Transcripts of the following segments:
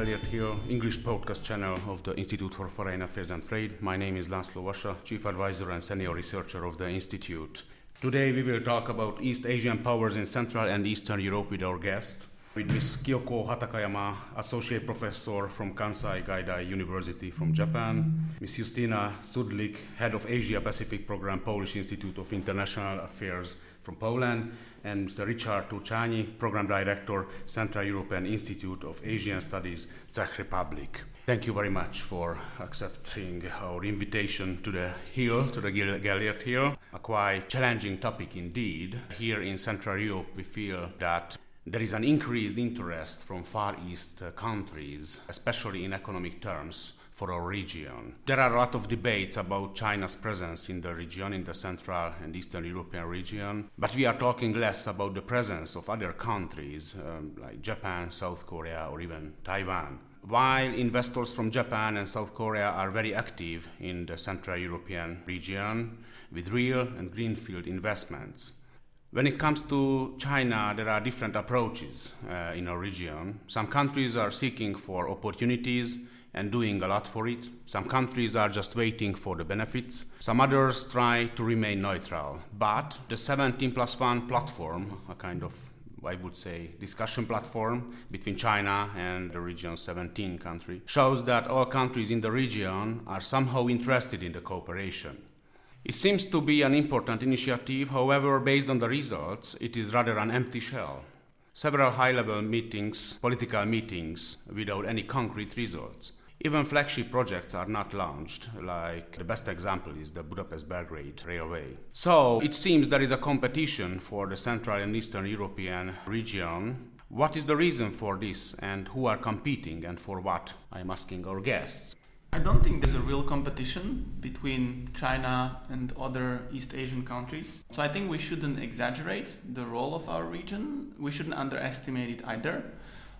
Gellért here, English podcast channel of the Institute for Foreign Affairs and Trade. My name is László Vasa, Chief Advisor and Senior Researcher of the Institute. Today we will talk about East Asian powers in Central and Eastern Europe with our guest, with Ms. Kyoko Hatakeyama, Associate Professor from Kansai Gaidai University from Japan, Ms. Justyna Szczudlik, Head of Asia Pacific Program, Polish Institute of International Affairs from Poland, and Mr. Richard Turcsányi, Program Director, Central European Institute of Asian Studies, Czech Republic. Thank you very much for accepting our invitation to the Hill, to the Gellért Hill. A quite challenging topic indeed. Here in Central Europe, we feel that there is an increased interest from Far East countries, especially in economic terms, for our region. There are a lot of debates about China's presence in the region, in the Central and Eastern European region, but we are talking less about the presence of other countries um, like Japan, South Korea, or even Taiwan. While investors from Japan and South Korea are very active in the Central European region with real and greenfield investments, when it comes to China, there are different approaches uh, in our region. Some countries are seeking for opportunities and doing a lot for it. Some countries are just waiting for the benefits. Some others try to remain neutral. But the 17 plus 1 platform, a kind of I would say, discussion platform between China and the region 17 country, shows that all countries in the region are somehow interested in the cooperation. It seems to be an important initiative, however, based on the results, it is rather an empty shell. Several high level meetings, political meetings, without any concrete results. Even flagship projects are not launched, like the best example is the Budapest Belgrade Railway. So it seems there is a competition for the Central and Eastern European region. What is the reason for this, and who are competing, and for what? I'm asking our guests. I don't think there's a real competition between China and other East Asian countries. So I think we shouldn't exaggerate the role of our region. We shouldn't underestimate it either.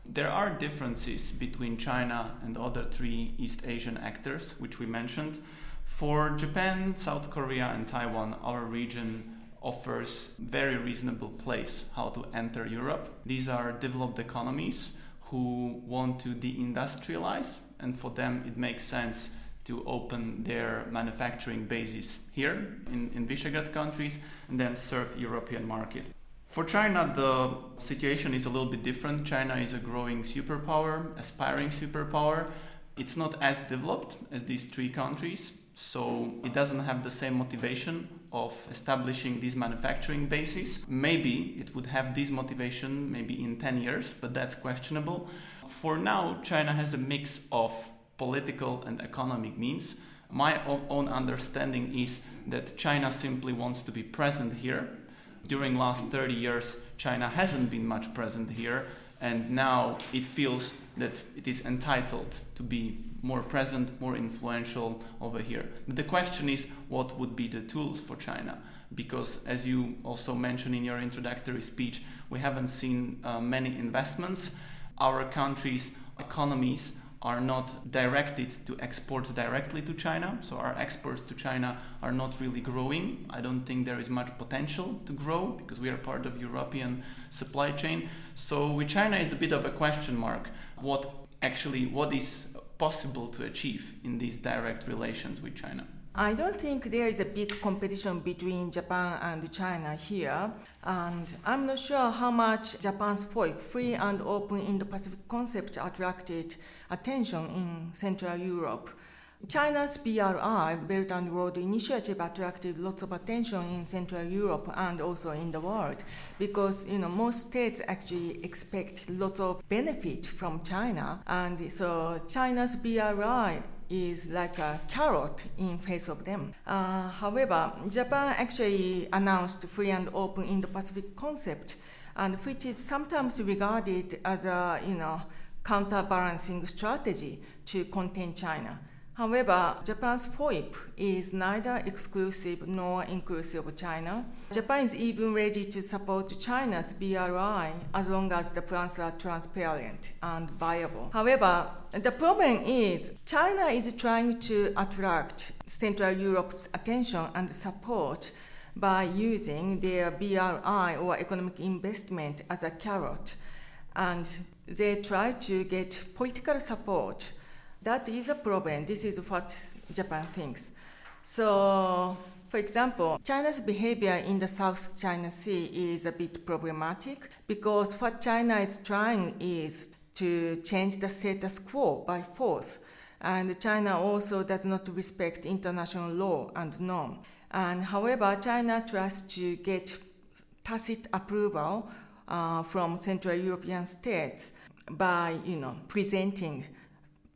There are differences between China and other three East Asian actors, which we mentioned. For Japan, South Korea, and Taiwan, our region offers very reasonable place how to enter Europe. These are developed economies who want to deindustrialize, and for them it makes sense to open their manufacturing bases here in, in Visegrad countries and then serve European market. For China, the situation is a little bit different. China is a growing superpower, aspiring superpower. It's not as developed as these three countries, so it doesn't have the same motivation of establishing these manufacturing bases. Maybe it would have this motivation maybe in 10 years, but that's questionable. For now, China has a mix of political and economic means. My own understanding is that China simply wants to be present here during last 30 years china hasn't been much present here and now it feels that it is entitled to be more present more influential over here. But the question is what would be the tools for china? Because as you also mentioned in your introductory speech we haven't seen uh, many investments. Our country's economies are not directed to export directly to China. So our exports to China are not really growing. I don't think there is much potential to grow because we are part of European supply chain. So with China is a bit of a question mark. What actually what is possible to achieve in these direct relations with China? I don't think there is a big competition between Japan and China here, and I'm not sure how much Japan's free and open Indo-Pacific concept, attracted attention in Central Europe. China's BRI, Belt and Road Initiative, attracted lots of attention in Central Europe and also in the world because you know most states actually expect lots of benefit from China, and so China's BRI is like a carrot in face of them. Uh, however, Japan actually announced free and open Indo-Pacific concept, and which is sometimes regarded as a you know counterbalancing strategy to contain China. However, Japan's FOIP is neither exclusive nor inclusive of China. Japan is even ready to support China's BRI as long as the plans are transparent and viable. However, the problem is China is trying to attract Central Europe's attention and support by using their BRI or economic investment as a carrot. And they try to get political support. That is a problem. This is what Japan thinks. So, for example, China's behavior in the South China Sea is a bit problematic because what China is trying is to change the status quo by force. And China also does not respect international law and norm. And however, China tries to get tacit approval uh, from Central European states by, you know, presenting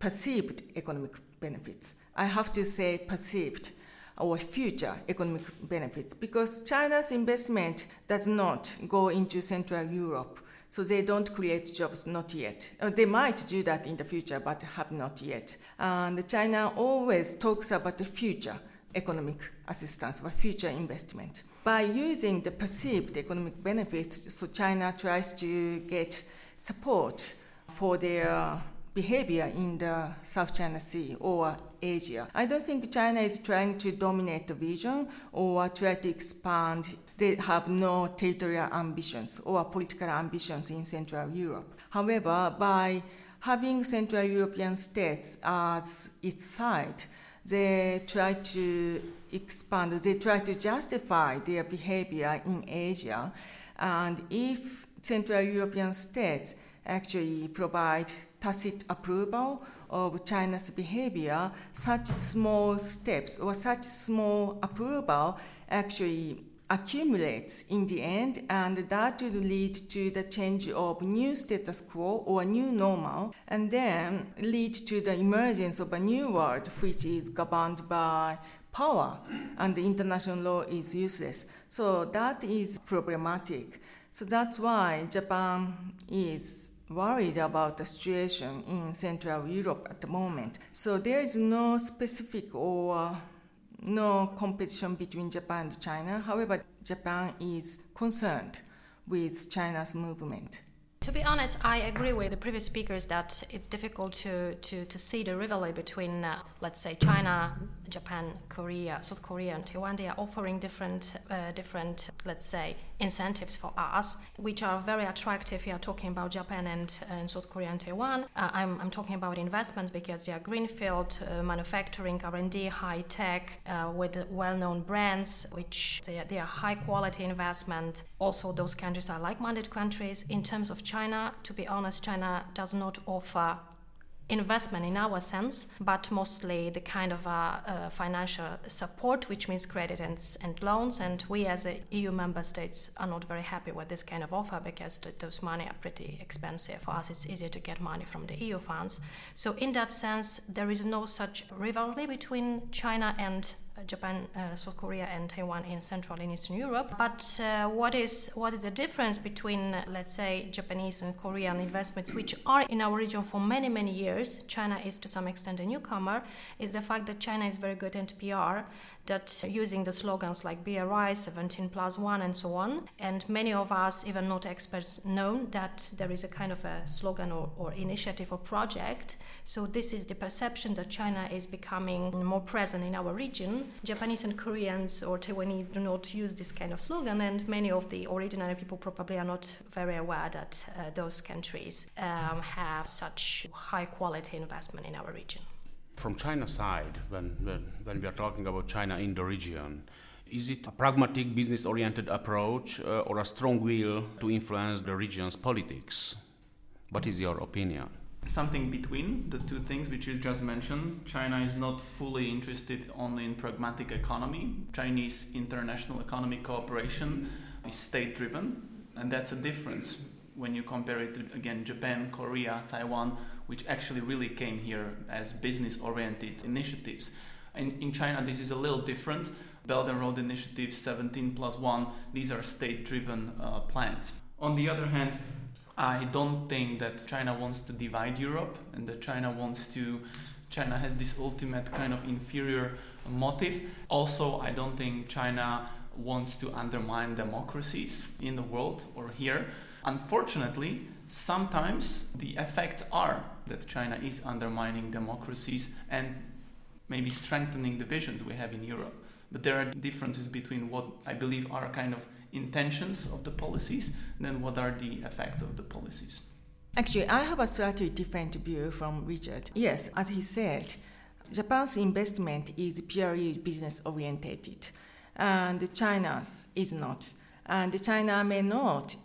perceived economic benefits. I have to say perceived or future economic benefits because China's investment does not go into Central Europe. So they don't create jobs, not yet. Uh, they might do that in the future, but have not yet. And China always talks about the future economic assistance or future investment. By using the perceived economic benefits, so China tries to get support for their behavior in the South China Sea or Asia. I don't think China is trying to dominate the region or try to expand. They have no territorial ambitions or political ambitions in Central Europe. However, by having Central European states as its side, they try to expand, they try to justify their behavior in Asia. And if Central European states actually provide tacit approval of China's behavior, such small steps or such small approval actually accumulates in the end, and that will lead to the change of new status quo or new normal, and then lead to the emergence of a new world which is governed by power, and the international law is useless. So that is problematic. So that's why Japan is worried about the situation in Central Europe at the moment. So there is no specific or no competition between Japan and China. However, Japan is concerned with China's movement. To be honest, I agree with the previous speakers that it's difficult to, to, to see the rivalry between, uh, let's say, China, Japan, Korea, South Korea, and Taiwan. They are offering different, uh, different, let's say, incentives for us, which are very attractive. We are talking about Japan and, and South Korea and Taiwan. Uh, I'm, I'm talking about investments because they are greenfield uh, manufacturing, R&D, high tech, uh, with well-known brands, which they are, they are high quality investment. Also, those countries are like-minded countries in terms of. China, to be honest, China does not offer investment in our sense, but mostly the kind of uh, uh, financial support, which means credit and, and loans. And we, as a EU member states, are not very happy with this kind of offer because th- those money are pretty expensive. For us, it's easier to get money from the EU funds. So, in that sense, there is no such rivalry between China and Japan, uh, South Korea, and Taiwan in Central and Eastern Europe. But uh, what is what is the difference between, let's say, Japanese and Korean investments, which are in our region for many many years? China is to some extent a newcomer. Is the fact that China is very good at PR that using the slogans like BRI, 17 plus 1, and so on. And many of us, even not experts, know that there is a kind of a slogan or, or initiative or project. So, this is the perception that China is becoming more present in our region. Japanese and Koreans or Taiwanese do not use this kind of slogan, and many of the original people probably are not very aware that uh, those countries um, have such high quality investment in our region. From China side, when, when, when we are talking about China in the region, is it a pragmatic, business oriented approach uh, or a strong will to influence the region's politics? What is your opinion? Something between the two things which you just mentioned. China is not fully interested only in pragmatic economy. Chinese international economic cooperation is state driven, and that's a difference when you compare it to again Japan, Korea, Taiwan, which actually really came here as business oriented initiatives. In, in China, this is a little different. Belt and Road Initiative 17 plus 1, these are state driven uh, plans. On the other hand, I don't think that China wants to divide Europe and that China wants to. China has this ultimate kind of inferior motive. Also, I don't think China wants to undermine democracies in the world or here. Unfortunately, sometimes the effects are that China is undermining democracies and maybe strengthening the visions we have in Europe. But there are differences between what I believe are kind of intentions of the policies and then what are the effects of the policies. Actually, I have a slightly different view from Richard. Yes, as he said, Japan's investment is purely business oriented, and China's is not. And China may not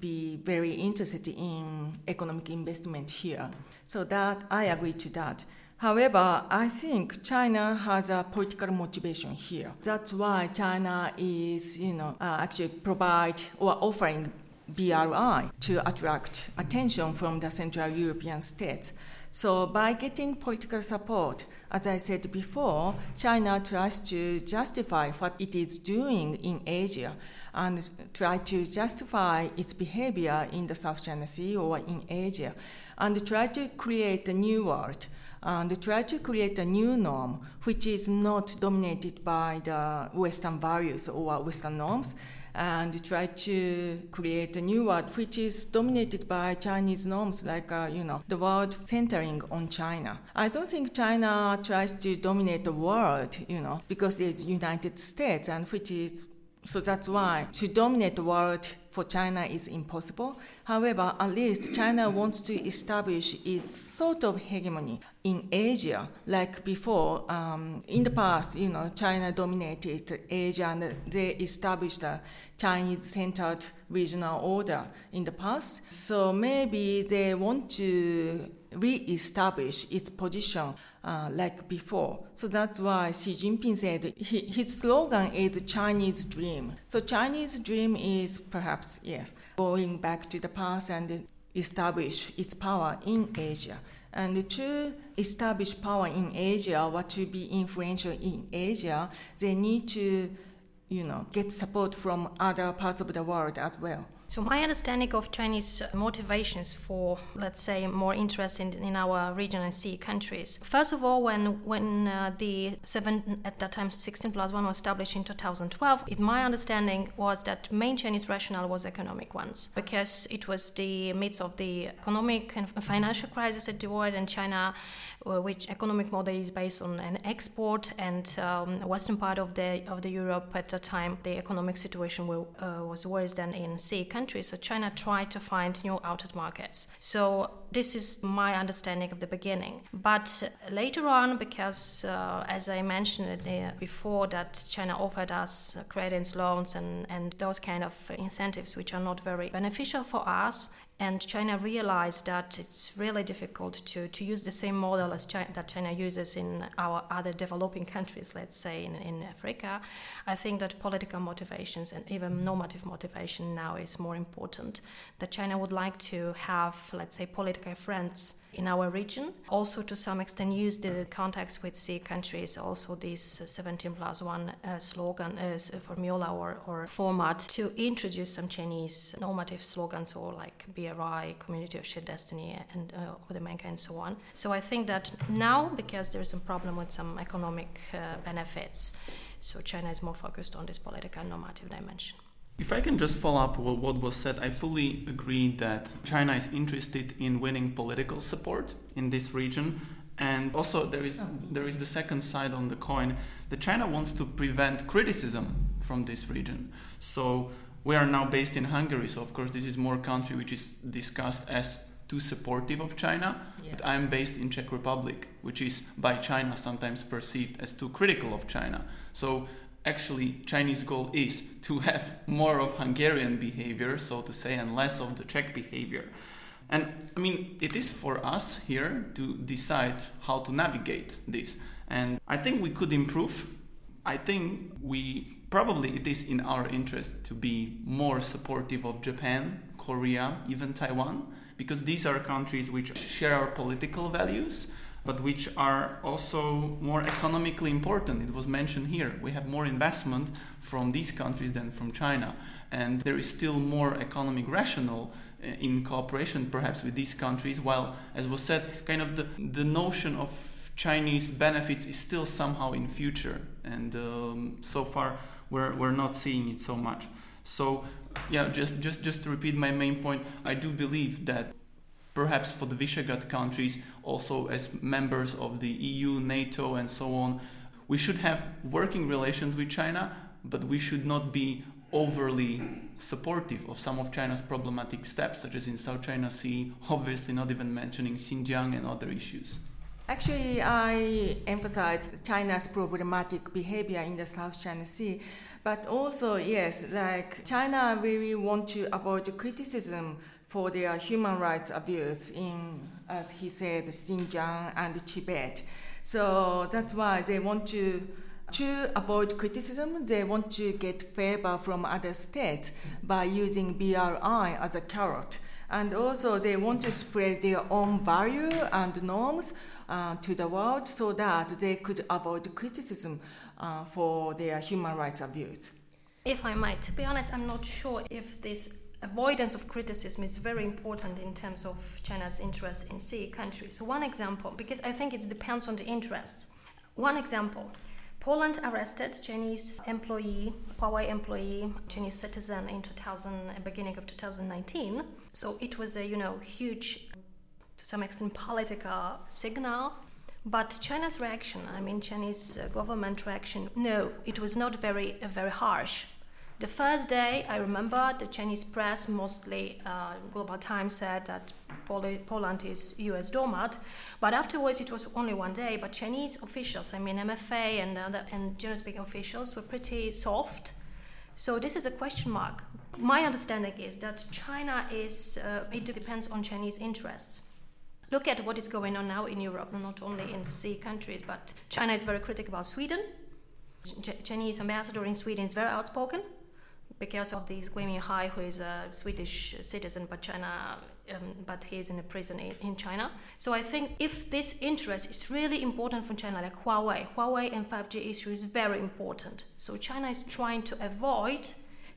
be very interested in economic investment here. So that I agree to that. However, I think China has a political motivation here. That's why China is, you know, uh, actually provide or offering BRI to attract attention from the Central European states. So by getting political support, as I said before, China tries to justify what it is doing in Asia and try to justify its behavior in the South China Sea or in Asia and try to create a new world and try to create a new norm which is not dominated by the Western values or Western norms and try to create a new world which is dominated by Chinese norms, like uh, you know the world centering on China. I don't think China tries to dominate the world, you know, because there's United States, and which is so that's why to dominate the world for China is impossible. However, at least China wants to establish its sort of hegemony in Asia, like before. Um, in the past, you know, China dominated Asia and they established a Chinese-centered regional order in the past. So maybe they want to re-establish its position uh, like before. So that's why Xi Jinping said he, his slogan is Chinese dream. So Chinese dream is perhaps, yes, going back to the past and establish its power in Asia. And to establish power in Asia, or to be influential in Asia, they need to, you know, get support from other parts of the world as well. So my understanding of Chinese motivations for, let's say, more interest in, in our region and CEE countries. First of all, when when uh, the seven at that time 16 plus one was established in 2012, it, my understanding was that main Chinese rationale was economic ones because it was the midst of the economic and financial crisis at the world, and China, uh, which economic model is based on an export, and um, western part of the of the Europe at the time, the economic situation will, uh, was worse than in CEE countries countries. So China tried to find new outlet markets. So this is my understanding of the beginning. But later on, because uh, as I mentioned before, that China offered us credits, loans, and, and those kind of incentives, which are not very beneficial for us, and China realized that it's really difficult to, to use the same model as China, that China uses in our other developing countries, let's say in, in Africa. I think that political motivations and even normative motivation now is more important. That China would like to have, let's say, political friends in our region. Also, to some extent, use the contacts with CEE countries, also this 17 plus 1 uh, slogan uh, formula or, or format to introduce some Chinese normative slogans or like BRI, Community of Shared Destiny, and uh, of the mankind, and so on. So I think that now, because there is a problem with some economic uh, benefits, so China is more focused on this political normative dimension. If I can just follow up with what was said, I fully agree that China is interested in winning political support in this region. And also, there is, there is the second side on the coin that China wants to prevent criticism from this region. So, we are now based in Hungary, so of course, this is more country which is discussed as too supportive of China. Yeah. But I'm based in Czech Republic, which is by China sometimes perceived as too critical of China. So actually Chinese goal is to have more of Hungarian behavior, so to say, and less of the Czech behavior. And I mean, it is for us here to decide how to navigate this. And I think we could improve. I think we probably it is in our interest to be more supportive of Japan, Korea, even Taiwan, because these are countries which share our political values but which are also more economically important. It was mentioned here. We have more investment from these countries than from China. And there is still more economic rational uh, in cooperation perhaps with these countries, while, as was said, kind of the, the notion of Chinese benefits is still somehow in future. And um, so far, we're, we're not seeing it so much. So, yeah, just, just, just to repeat my main point, I do believe that perhaps for the Visegrad countries, also as members of the EU, NATO, and so on, we should have working relations with China, but we should not be overly supportive of some of China's problematic steps, such as in South China Sea, obviously not even mentioning Xinjiang and other issues. Actually, I emphasize China's problematic behavior in the South China Sea, but also, yes, like China really want to avoid criticism for their human rights abuse in, as he said, Xinjiang and Tibet. So that's why they want to to avoid criticism, they want to get favor from other states by using BRI as a carrot. And also, they want to spread their own value and norms uh, to the world so that they could avoid criticism uh, for their human rights abuse. If I might, to be honest, I'm not sure if this avoidance of criticism is very important in terms of China's interest in CEE countries. So, one example, because I think it depends on the interests. One example Poland arrested Chinese employee, Huawei employee, Chinese citizen in 2000, beginning of 2019. So it was a you know huge, to some extent, political signal. But China's reaction, I mean Chinese uh, government reaction, no, it was not very very harsh. The first day, I remember the Chinese press, mostly uh, Global Times, said that Poland is US doormat, but afterwards it was only one day. But Chinese officials, I mean MFA and other, and generally speaking officials, were pretty soft. So this is a question mark. My understanding is that China is uh, it depends on Chinese interests. Look at what is going on now in Europe, not only in CEE countries, but China is very critical about Sweden. Ch- Chinese ambassador in Sweden is very outspoken because of this Gui Minhai, who is a Swedish citizen but China, um, but he is in a prison in, in, China. So I think if this interest is really important for China, like Huawei, Huawei and 5G issue is very important. So China is trying to avoid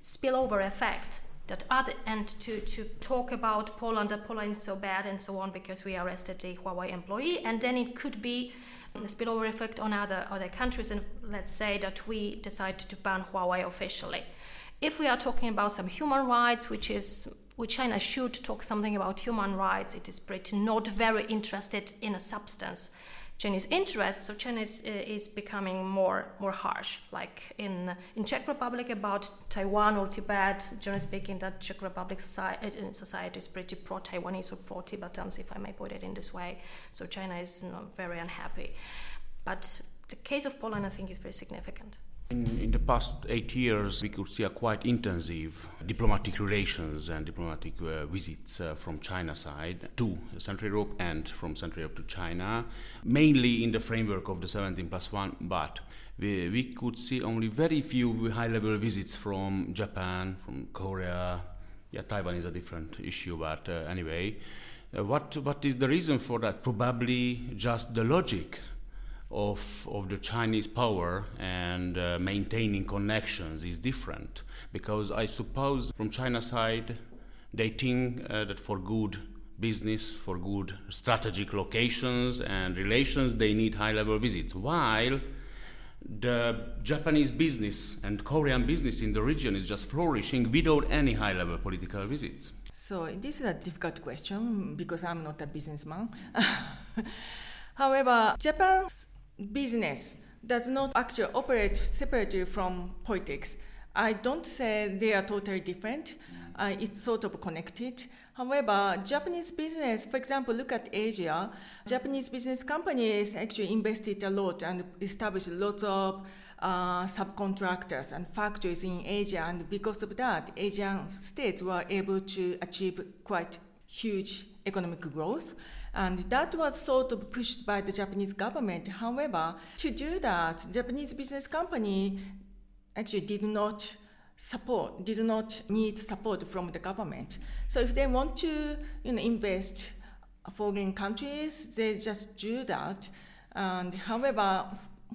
spillover effect that other and to, to talk about Poland that Poland is so bad and so on because we arrested a Huawei employee and then it could be a spillover effect on other other countries and let's say that we decide to ban Huawei officially if we are talking about some human rights, which is which China should talk something about human rights, it is pretty not very interested in a substance. Chinese interest, so China is, uh, is becoming more more harsh. Like in in Czech Republic about Taiwan or Tibet, generally speaking, that Czech Republic society, uh, society is pretty pro-Taiwanese or pro-Tibetans, if I may put it in this way. So China is not very unhappy. But the case of Poland, I think, is very significant. In, in, the past eight years, we could see a quite intensive diplomatic relations and diplomatic uh, visits uh, from China side to Central Europe and from Central Europe to China, mainly in the framework of the 17 plus 1, but we, we could see only very few high level visits from Japan, from Korea. Yeah, Taiwan is a different issue, but uh, anyway. Uh, what, what is the reason for that? Probably just the logic of, of the Chinese power and uh, maintaining connections is different because I suppose from China side they think uh, that for good business, for good strategic locations and relations, they need high level visits. While the Japanese business and Korean business in the region is just flourishing without any high level political visits. So, this is a difficult question because I'm not a businessman. However, Japan's business does not actually operate separately from politics. I don't say they are totally different. Uh, it's sort of connected. However, Japanese business, for example, look at Asia. Japanese business companies actually invested a lot and established lots of uh, subcontractors and factories in Asia, and because of that, Asian states were able to achieve quite huge economic growth. And that was sort of pushed by the Japanese government. However, to do that, Japanese business company actually did not support, did not need support from the government. So if they want to you know, invest foreign countries, they just do that. And however,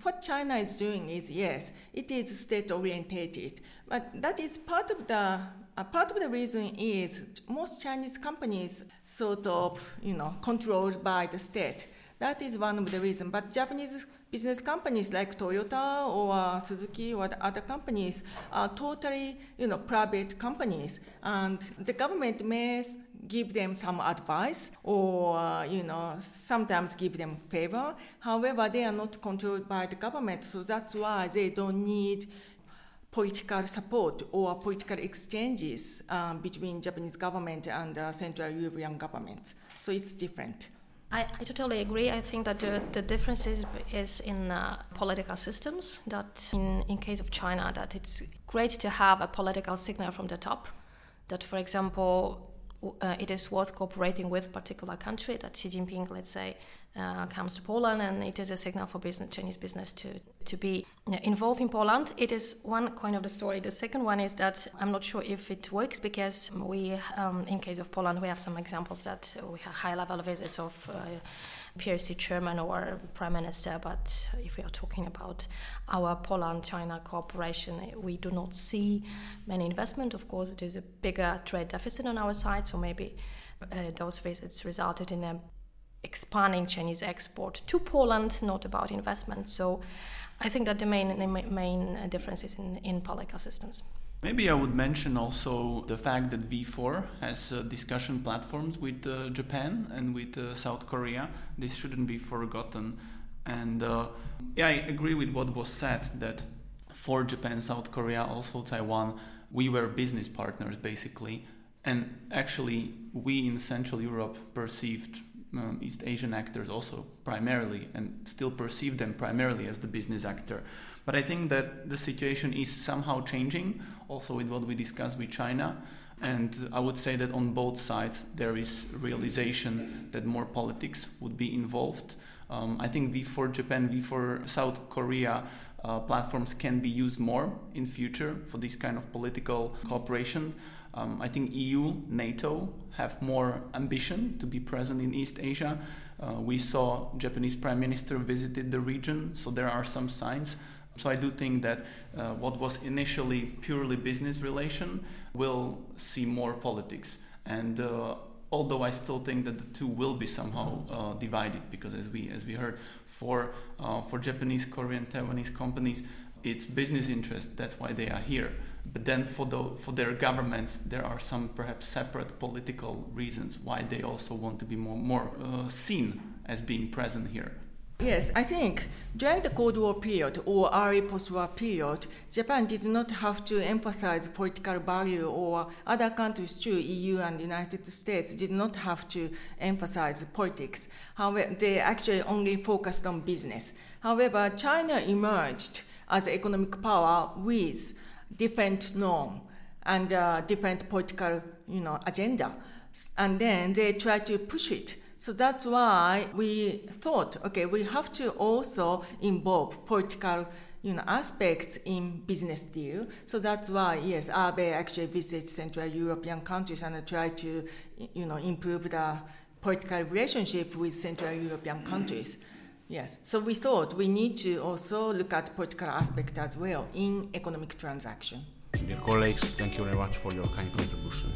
what China is doing is yes, it is state orientated, but that is part of the uh, part of the reason is most Chinese companies sort of you know controlled by the state. That is one of the reasons. But Japanese business companies like Toyota or Suzuki or other companies are totally you know private companies, and the government may give them some advice or you know sometimes give them favor however they are not controlled by the government so that's why they don't need political support or political exchanges um, between Japanese government and uh, Central European governments. So it's different. I, I, totally agree. I think that the, difference is, is in uh, political systems. That in, in case of China, that it's great to have a political signal from the top. That, for example, uh, it is worth cooperating with particular country. That Xi Jinping, let's say, uh, comes to Poland, and it is a signal for business, Chinese business to to be involved in Poland. It is one coin of the story. The second one is that I'm not sure if it works because we, um, in case of Poland, we have some examples that we have high-level visits of. Uh, PRC chairman or prime minister, but if we are talking about our Poland-China cooperation, we do not see many investment. Of course, there's a bigger trade deficit on our side, so maybe uh, those visits resulted in a expanding Chinese export to Poland, not about investment. So I think that the main, the main difference is in, in political systems. Maybe I would mention also the fact that V4 has uh, discussion platforms with uh, Japan and with uh, South Korea. This shouldn't be forgotten. And uh, yeah, I agree with what was said that for Japan, South Korea, also Taiwan, we were business partners basically. And actually, we in Central Europe perceived um, East Asian actors also primarily and still perceive them primarily as the business actor. But I think that the situation is somehow changing, also with what we discussed with China. And I would say that on both sides there is realization that more politics would be involved. Um, I think V4 Japan, V4 South Korea uh, platforms can be used more in future for this kind of political cooperation. Um, I think EU, NATO have more ambition to be present in East Asia. Uh, we saw Japanese Prime Minister visited the region, so there are some signs. So I do think that uh, what was initially purely business relation will see more politics. And uh, although I still think that the two will be somehow uh, divided, because as we as we heard, for uh, for Japanese, Korean, Taiwanese companies, it's business interest. That's why they are here. But then for, the, for their governments, there are some perhaps separate political reasons why they also want to be more, more uh, seen as being present here. Yes, I think during the Cold War period or early post-war period, Japan did not have to emphasize political value, or other countries too, EU and United States did not have to emphasize politics. However, they actually only focused on business. However, China emerged as economic power with different norm and uh, different political you know agenda. And then they try to push it. So that's why we thought okay we have to also involve political you know aspects in business deal. So that's why yes abe actually visits central european countries and try to you know improve the political relationship with central european countries Yes. So we thought we need to also look at political aspect as well in economic transaction. Dear colleagues, thank you very much for your kind contribution.